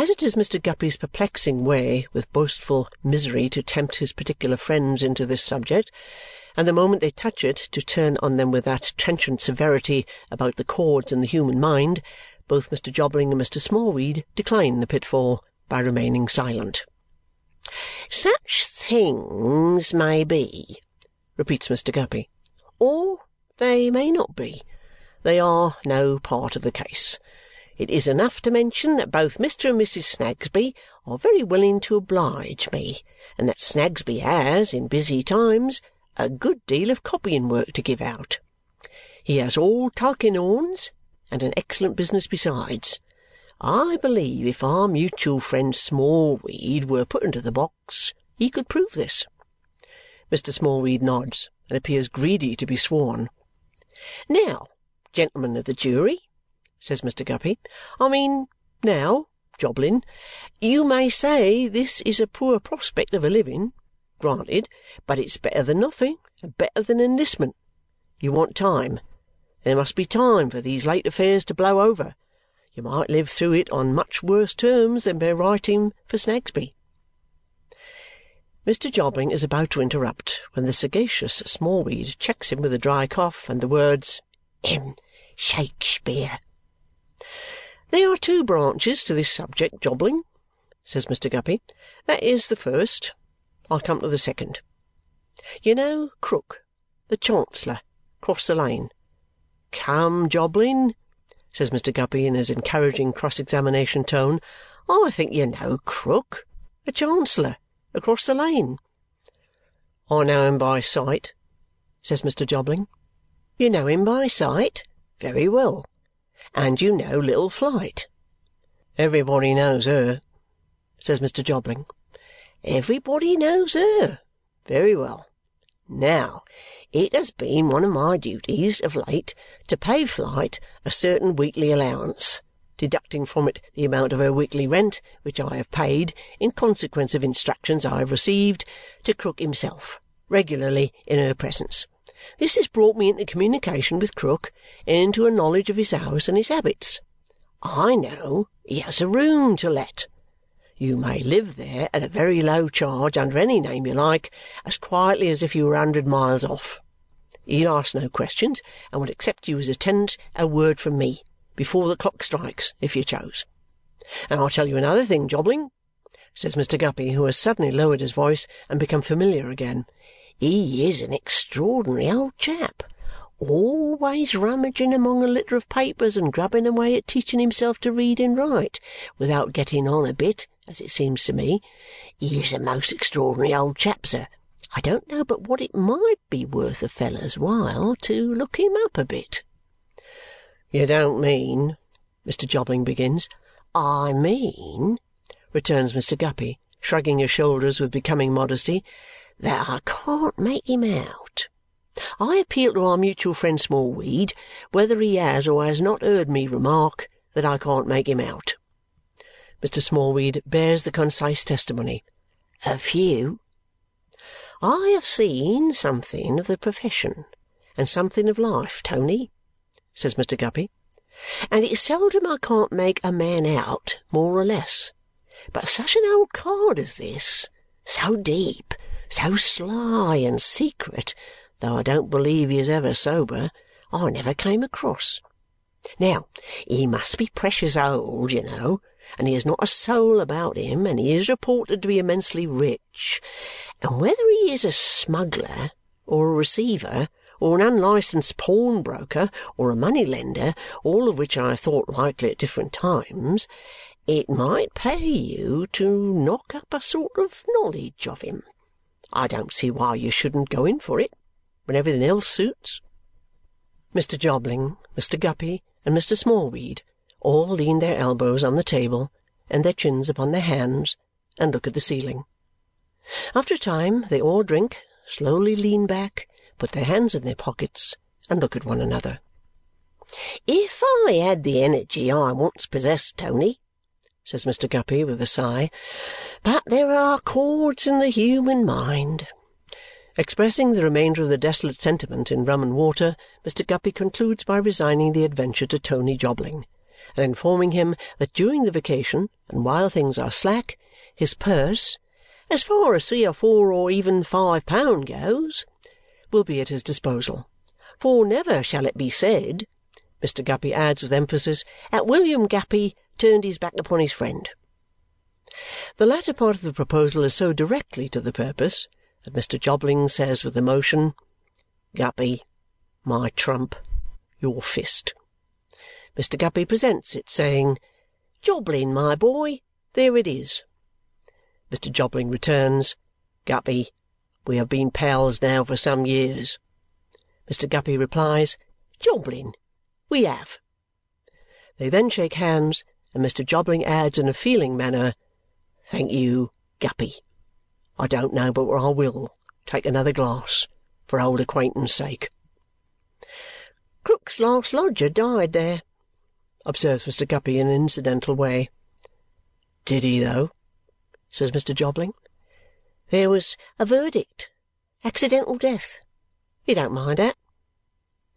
As it is Mr. Guppy's perplexing way with boastful misery to tempt his particular friends into this subject, and the moment they touch it to turn on them with that trenchant severity about the chords in the human mind, both Mr. Jobling and Mr. Smallweed decline the pitfall by remaining silent. "Such things may be," repeats Mr. Guppy, "or they may not be. They are no part of the case. It is enough to mention that both Mr. and Mrs. Snagsby are very willing to oblige me and that Snagsby has, in busy times, a good deal of copying work to give out. He has all Tulkinghorn's and an excellent business besides. I believe if our mutual friend Smallweed were put into the box, he could prove this." Mr. Smallweed nods and appears greedy to be sworn. "Now, gentlemen of the jury," says Mr. Guppy, "I mean now, Jobling, you may say this is a poor prospect of a living. Granted. But it's better than nothing, and better than enlistment. You want time. There must be time for these late affairs to blow over. You might live through it on much worse terms than by writing for Snagsby." Mr. Jobling is about to interrupt when the sagacious Smallweed checks him with a dry cough and the words, "Shakespeare." "There are two branches to this subject, Jobling," says Mr. Guppy. "That is the first. I'll come to the second. You know Krook, oh, the Chancellor, across the lane. Come, Jobling," says Mr. Guppy in his encouraging cross examination tone, "I think you know Krook, the Chancellor, across the lane." "I know him by sight," says Mr. Jobling. "You know him by sight? Very well. And you know Little Flite?" "Everybody knows her," says Mr. Jobling. Everybody knows her. Very well. Now, it has been one of my duties of late to pay Flite a certain weekly allowance, deducting from it the amount of her weekly rent, which I have paid, in consequence of instructions I have received, to Krook himself, regularly in her presence. This has brought me into communication with Krook into a knowledge of his house and his habits. I know he has a room to let you may live there at a very low charge under any name you like, as quietly as if you were a hundred miles off. He'll ask no questions and would accept you as a tenant a word from me, before the clock strikes, if you chose. And I'll tell you another thing, Jobling," says Mr. Guppy, who has suddenly lowered his voice and become familiar again. "He is an extraordinary old chap always rummaging among a litter of papers and grubbing away at teaching himself to read and write without getting on a bit, as it seems to me. He is a most extraordinary old chap, sir. I don't know but what it might be worth a fellow's while to look him up a bit." "You don't mean," Mr. Jobling begins. "I mean," returns Mr. Guppy, shrugging his shoulders with becoming modesty, "that I can't make him out. I appeal to our mutual friend Smallweed whether he has or has not heard me remark that I can't make him out." Mr. Smallweed bears the concise testimony. "A few. I have seen something of the profession and something of life, Tony," says Mr. Guppy, "and it's seldom I can't make a man out more or less. But such an old card as this, so deep, so sly and secret though I don't believe he is ever sober, I never came across. Now, he must be precious old, you know, and he has not a soul about him, and he is reported to be immensely rich. And whether he is a smuggler, or a receiver, or an unlicensed pawnbroker, or a money-lender, all of which I have thought likely at different times, it might pay you to knock up a sort of knowledge of him. I don't see why you shouldn't go in for it when everything else suits." Mr. Jobling, Mr. Guppy, and Mr. Smallweed all lean their elbows on the table and their chins upon their hands and look at the ceiling. After a time they all drink, slowly lean back, put their hands in their pockets, and look at one another. "If I had the energy I once possessed, Tony," says Mr. Guppy with a sigh, "but there are chords in the human mind. Expressing the remainder of the desolate sentiment in rum and water, Mr. Guppy concludes by resigning the adventure to Tony Jobling and informing him that during the vacation and while things are slack, his purse, as far as three or four or even five pound goes, will be at his disposal. For never shall it be said, Mr. Guppy adds with emphasis, that William Guppy turned his back upon his friend. The latter part of the proposal is so directly to the purpose that Mr. Jobling says with emotion, Guppy, my trump, your fist. Mr. Guppy presents it, saying, Jobling, my boy, there it is. Mr. Jobling returns, Guppy, we have been pals now for some years. Mr. Guppy replies, Jobling, we have. They then shake hands, and Mr. Jobling adds in a feeling manner, Thank you, Guppy. I don't know but what I will take another glass for old acquaintance' sake. Krook's last lodger died there, observes Mr. Guppy in an incidental way. Did he, though? says Mr. Jobling. There was a verdict. Accidental death. You don't mind that?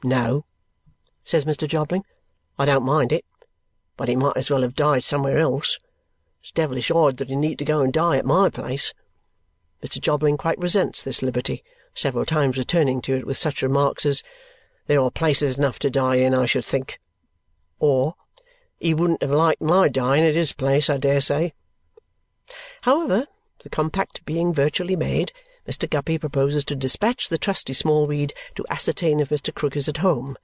No, says Mr. Jobling. I don't mind it, but he might as well have died somewhere else. It's devilish odd that he need to go and die at my place. Mr. Jobling quite resents this liberty, several times returning to it with such remarks as, There are places enough to die in, I should think. Or, He wouldn't have liked my dying at his place, I dare say. However, the compact being virtually made, Mr. Guppy proposes to dispatch the trusty Smallweed to ascertain if Mr. Krook is at home,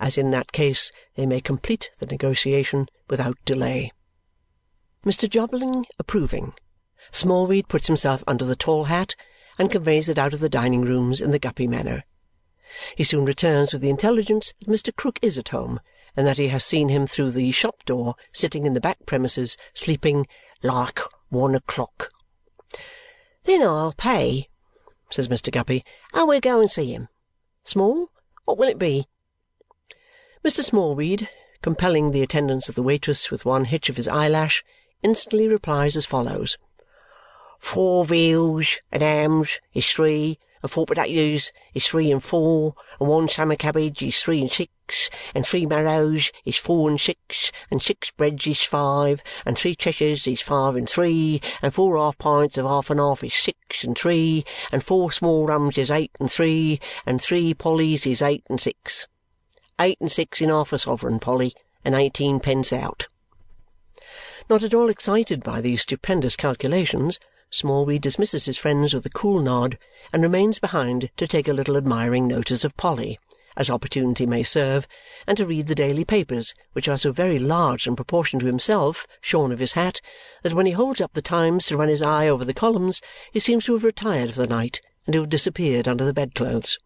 as in that case they may complete the negotiation without delay. Mr. Jobling approving, Smallweed puts himself under the tall hat and conveys it out of the dining-rooms in the Guppy manner. He soon returns with the intelligence that Mr. Krook is at home and that he has seen him through the shop door sitting in the back premises sleeping like one o'clock. Then I'll pay, says Mr. Guppy, and we'll go and see him. Small, what will it be? Mr. Smallweed, compelling the attendance of the waitress with one hitch of his eyelash, instantly replies as follows. Four veals and hams is three, and four potatoes is three and four, and one summer cabbage is three and six, and three marrows is four and six, and six breads is five, and three Cheshires is five and three, and four half pints of half and half is six and three, and four small rums is eight and three, and three pollies is eight and six. Eight and six in half a sovereign, Polly, and eighteen pence out. Not at all excited by these stupendous calculations, Smallweed dismisses his friends with a cool nod and remains behind to take a little admiring notice of Polly, as opportunity may serve, and to read the daily papers, which are so very large in proportion to himself, shorn of his hat, that when he holds up the Times to run his eye over the columns, he seems to have retired for the night and to have disappeared under the bedclothes.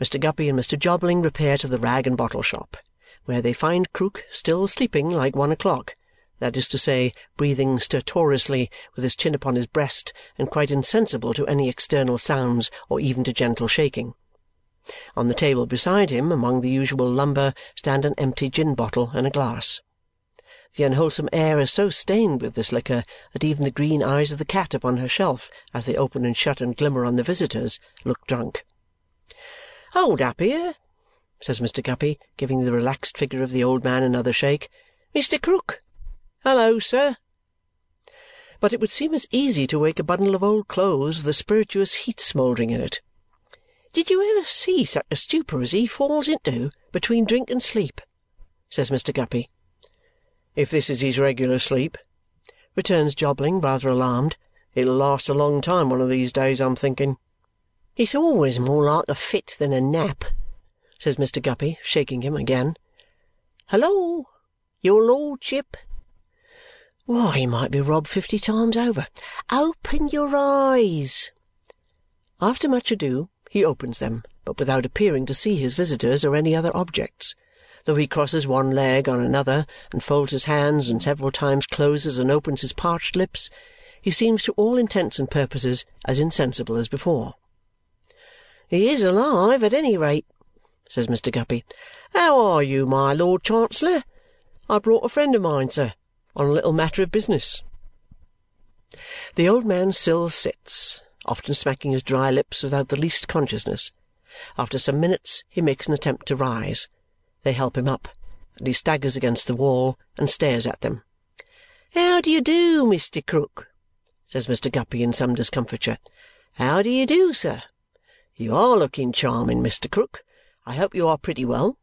Mr. Guppy and Mr. Jobling repair to the rag and bottle shop, where they find Krook still sleeping like one o'clock that is to say, breathing stertorously with his chin upon his breast and quite insensible to any external sounds or even to gentle shaking. On the table beside him, among the usual lumber, stand an empty gin bottle and a glass. The unwholesome air is so stained with this liquor that even the green eyes of the cat upon her shelf, as they open and shut and glimmer on the visitors, look drunk. Hold up here, says Mr. Guppy, giving the relaxed figure of the old man another shake. Mr. Krook! Hello, sir! But it would seem as easy to wake a bundle of old clothes with a spirituous heat smouldering in it. Did you ever see such a stupor as he falls into between drink and sleep? says Mr. Guppy. If this is his regular sleep, returns Jobling, rather alarmed, it'll last a long time one of these days, I'm thinking. It's always more like a fit than a nap, says Mr. Guppy, shaking him again. Hello, your lordship! Why, he might be robbed fifty times over. Open your eyes. After much ado, he opens them, but without appearing to see his visitors or any other objects. Though he crosses one leg on another, and folds his hands, and several times closes and opens his parched lips, he seems to all intents and purposes as insensible as before. He is alive, at any rate, says Mr. Guppy. How are you, my Lord Chancellor? I brought a friend of mine, sir on a little matter of business. The old man still sits, often smacking his dry lips without the least consciousness. After some minutes he makes an attempt to rise. They help him up, and he staggers against the wall and stares at them. "How do you do, Mr. Krook?" says Mr. Guppy in some discomfiture. "How do you do, sir? You are looking charming, Mr. Krook. I hope you are pretty well."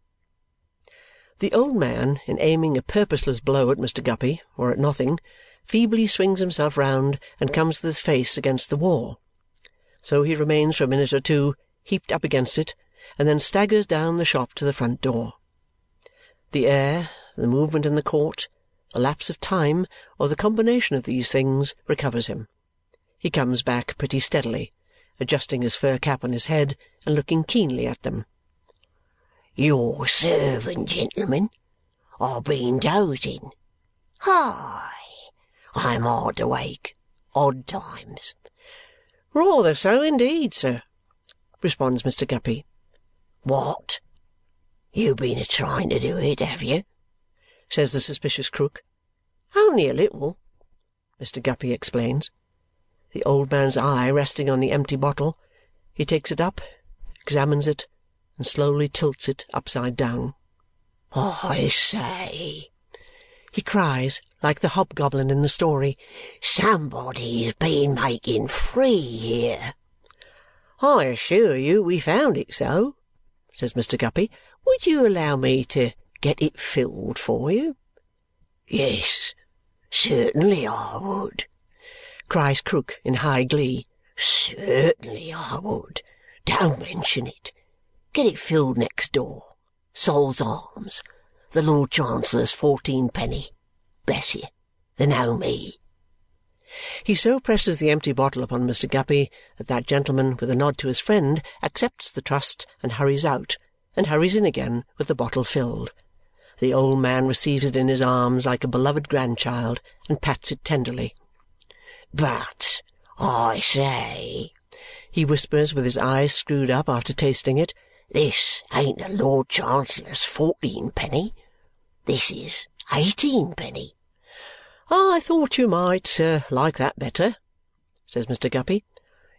The old man, in aiming a purposeless blow at Mr. Guppy, or at nothing, feebly swings himself round and comes with his face against the wall. So he remains for a minute or two, heaped up against it, and then staggers down the shop to the front door. The air, the movement in the court, a lapse of time, or the combination of these things, recovers him. He comes back pretty steadily, adjusting his fur cap on his head and looking keenly at them. Your servant, gentlemen. I've been dozing. Hi! I'm hard awake. Odd times. Rather so indeed, sir, responds Mr. Guppy. What? You've been a trying to do it, have you? says the suspicious Krook. Only a little, Mr. Guppy explains. The old man's eye resting on the empty bottle, he takes it up, examines it, and slowly tilts it upside down. I say, he cries like the hobgoblin in the story, somebody's been making free here. I assure you we found it so, says Mr. Guppy. Would you allow me to get it filled for you? Yes, certainly I would, cries Krook in high glee. Certainly I would. Don't mention it. Get it filled next door. Sol's Arms. The Lord Chancellor's fourteenpenny. Bless you. They know me. He so presses the empty bottle upon Mr. Guppy that that gentleman, with a nod to his friend, accepts the trust and hurries out, and hurries in again with the bottle filled. The old man receives it in his arms like a beloved grandchild and pats it tenderly. But, I say, he whispers with his eyes screwed up after tasting it, this ain't the Lord Chancellor's fourteenpenny. This is eighteenpenny. I thought you might uh, like that better, says Mr. Guppy.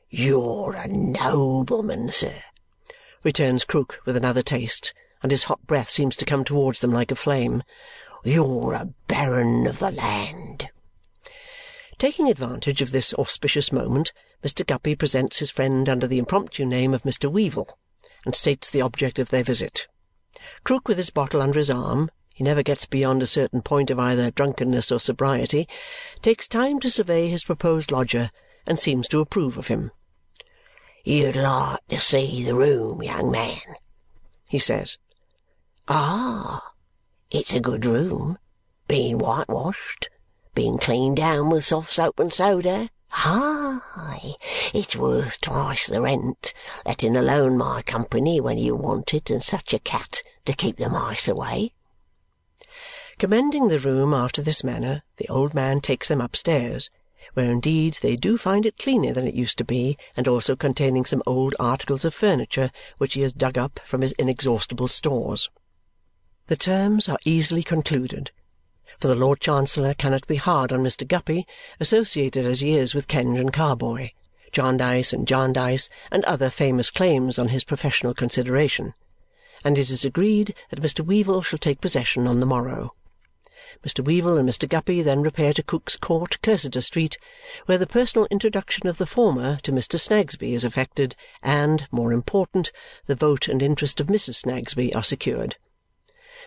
You're a nobleman, sir, returns Krook with another taste, and his hot breath seems to come towards them like a flame. You're a baron of the land. Taking advantage of this auspicious moment, Mr. Guppy presents his friend under the impromptu name of Mr. Weevle and states the object of their visit. Krook, with his bottle under his arm he never gets beyond a certain point of either drunkenness or sobriety takes time to survey his proposed lodger and seems to approve of him. "You'd like to see the room, young man," he says. "Ah! It's a good room. Been whitewashed. Been cleaned down with soft soap and soda. Hi! It's worth twice the rent, letting alone my company when you want it and such a cat to keep the mice away." Commending the room after this manner, the old man takes them upstairs, where indeed they do find it cleaner than it used to be and also containing some old articles of furniture which he has dug up from his inexhaustible stores. The terms are easily concluded for the Lord Chancellor cannot be hard on Mr. Guppy, associated as he is with Kenge and Carboy, Jarndyce and Jarndyce, and other famous claims on his professional consideration, and it is agreed that Mr. Weevle shall take possession on the morrow. Mr. Weevle and Mr. Guppy then repair to Cook's Court, Cursitor Street, where the personal introduction of the former to Mr. Snagsby is effected and, more important, the vote and interest of Mrs. Snagsby are secured.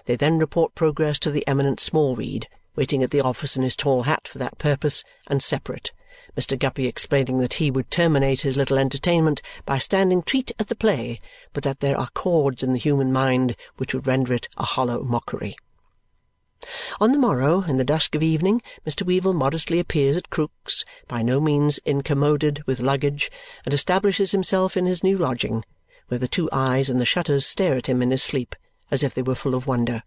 They then report progress to the eminent Smallweed, waiting at the office in his tall hat for that purpose, and separate, Mr. Guppy explaining that he would terminate his little entertainment by standing treat at the play, but that there are chords in the human mind which would render it a hollow mockery. On the morrow, in the dusk of evening, Mr. Weevle modestly appears at Krook's, by no means incommoded with luggage, and establishes himself in his new lodging, where the two eyes in the shutters stare at him in his sleep as if they were full of wonder.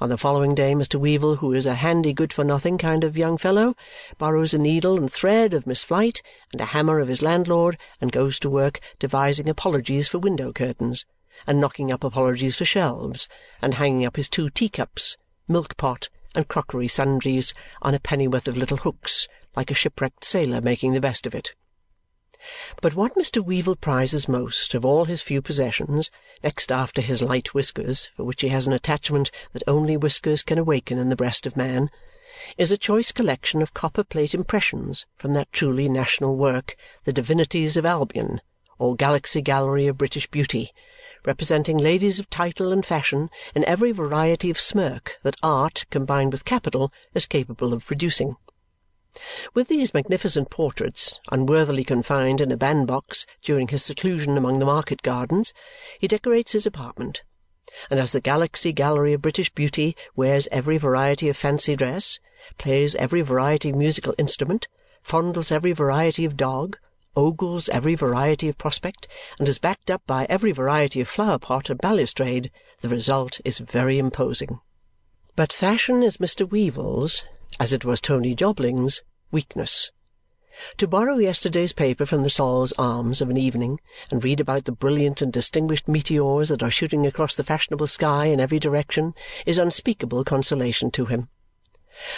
On the following day Mr. Weevle, who is a handy good-for-nothing kind of young fellow, borrows a needle and thread of Miss Flite and a hammer of his landlord and goes to work devising apologies for window curtains, and knocking up apologies for shelves, and hanging up his two teacups, milk-pot, and crockery sundries on a pennyworth of little hooks, like a shipwrecked sailor making the best of it. But what Mr. Weevle prizes most of all his few possessions, next after his light whiskers, for which he has an attachment that only whiskers can awaken in the breast of man, is a choice collection of copper-plate impressions from that truly national work, The Divinities of Albion, or Galaxy Gallery of British Beauty, representing ladies of title and fashion in every variety of smirk that art, combined with capital, is capable of producing. With these magnificent portraits, unworthily confined in a bandbox during his seclusion among the market gardens, he decorates his apartment. And as the Galaxy Gallery of British Beauty wears every variety of fancy dress, plays every variety of musical instrument, fondles every variety of dog, ogles every variety of prospect, and is backed up by every variety of flower-pot and balustrade, the result is very imposing. But fashion is Mr. Weevle's as it was Tony Jobling's, weakness. To borrow yesterday's paper from the Sol's Arms of an evening and read about the brilliant and distinguished meteors that are shooting across the fashionable sky in every direction is unspeakable consolation to him.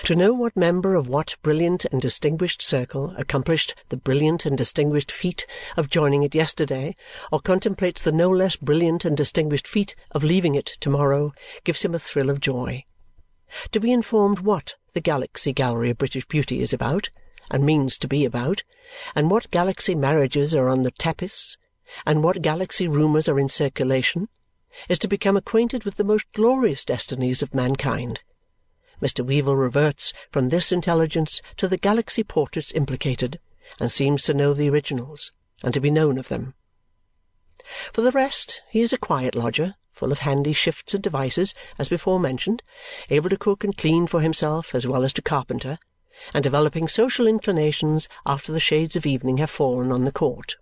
To know what member of what brilliant and distinguished circle accomplished the brilliant and distinguished feat of joining it yesterday or contemplates the no less brilliant and distinguished feat of leaving it to-morrow gives him a thrill of joy to be informed what the Galaxy Gallery of British Beauty is about, and means to be about, and what Galaxy marriages are on the tapis, and what Galaxy rumours are in circulation, is to become acquainted with the most glorious destinies of mankind. Mr. Weevle reverts from this intelligence to the Galaxy portraits implicated and seems to know the originals and to be known of them. For the rest, he is a quiet lodger full of handy shifts and devices, as before mentioned, able to cook and clean for himself as well as to carpenter, and developing social inclinations after the shades of evening have fallen on the court.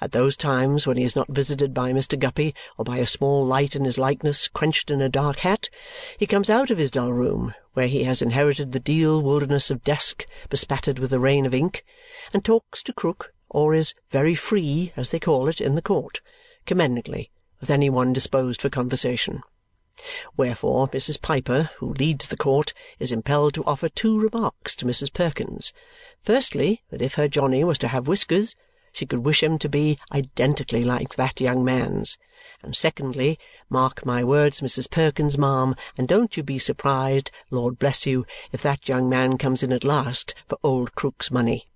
At those times when he is not visited by Mr. Guppy or by a small light in his likeness quenched in a dark hat, he comes out of his dull room, where he has inherited the deal wilderness of desk bespattered with a rain of ink, and talks to Krook, or is very free, as they call it, in the court, commendingly with any one disposed for conversation. Wherefore Mrs. Piper, who leads the court, is impelled to offer two remarks to Mrs. Perkins. Firstly, that if her Johnny was to have whiskers, she could wish him to be identically like that young man's. And secondly, mark my words, Mrs. Perkins, ma'am, and don't you be surprised, Lord bless you, if that young man comes in at last for old Krook's money.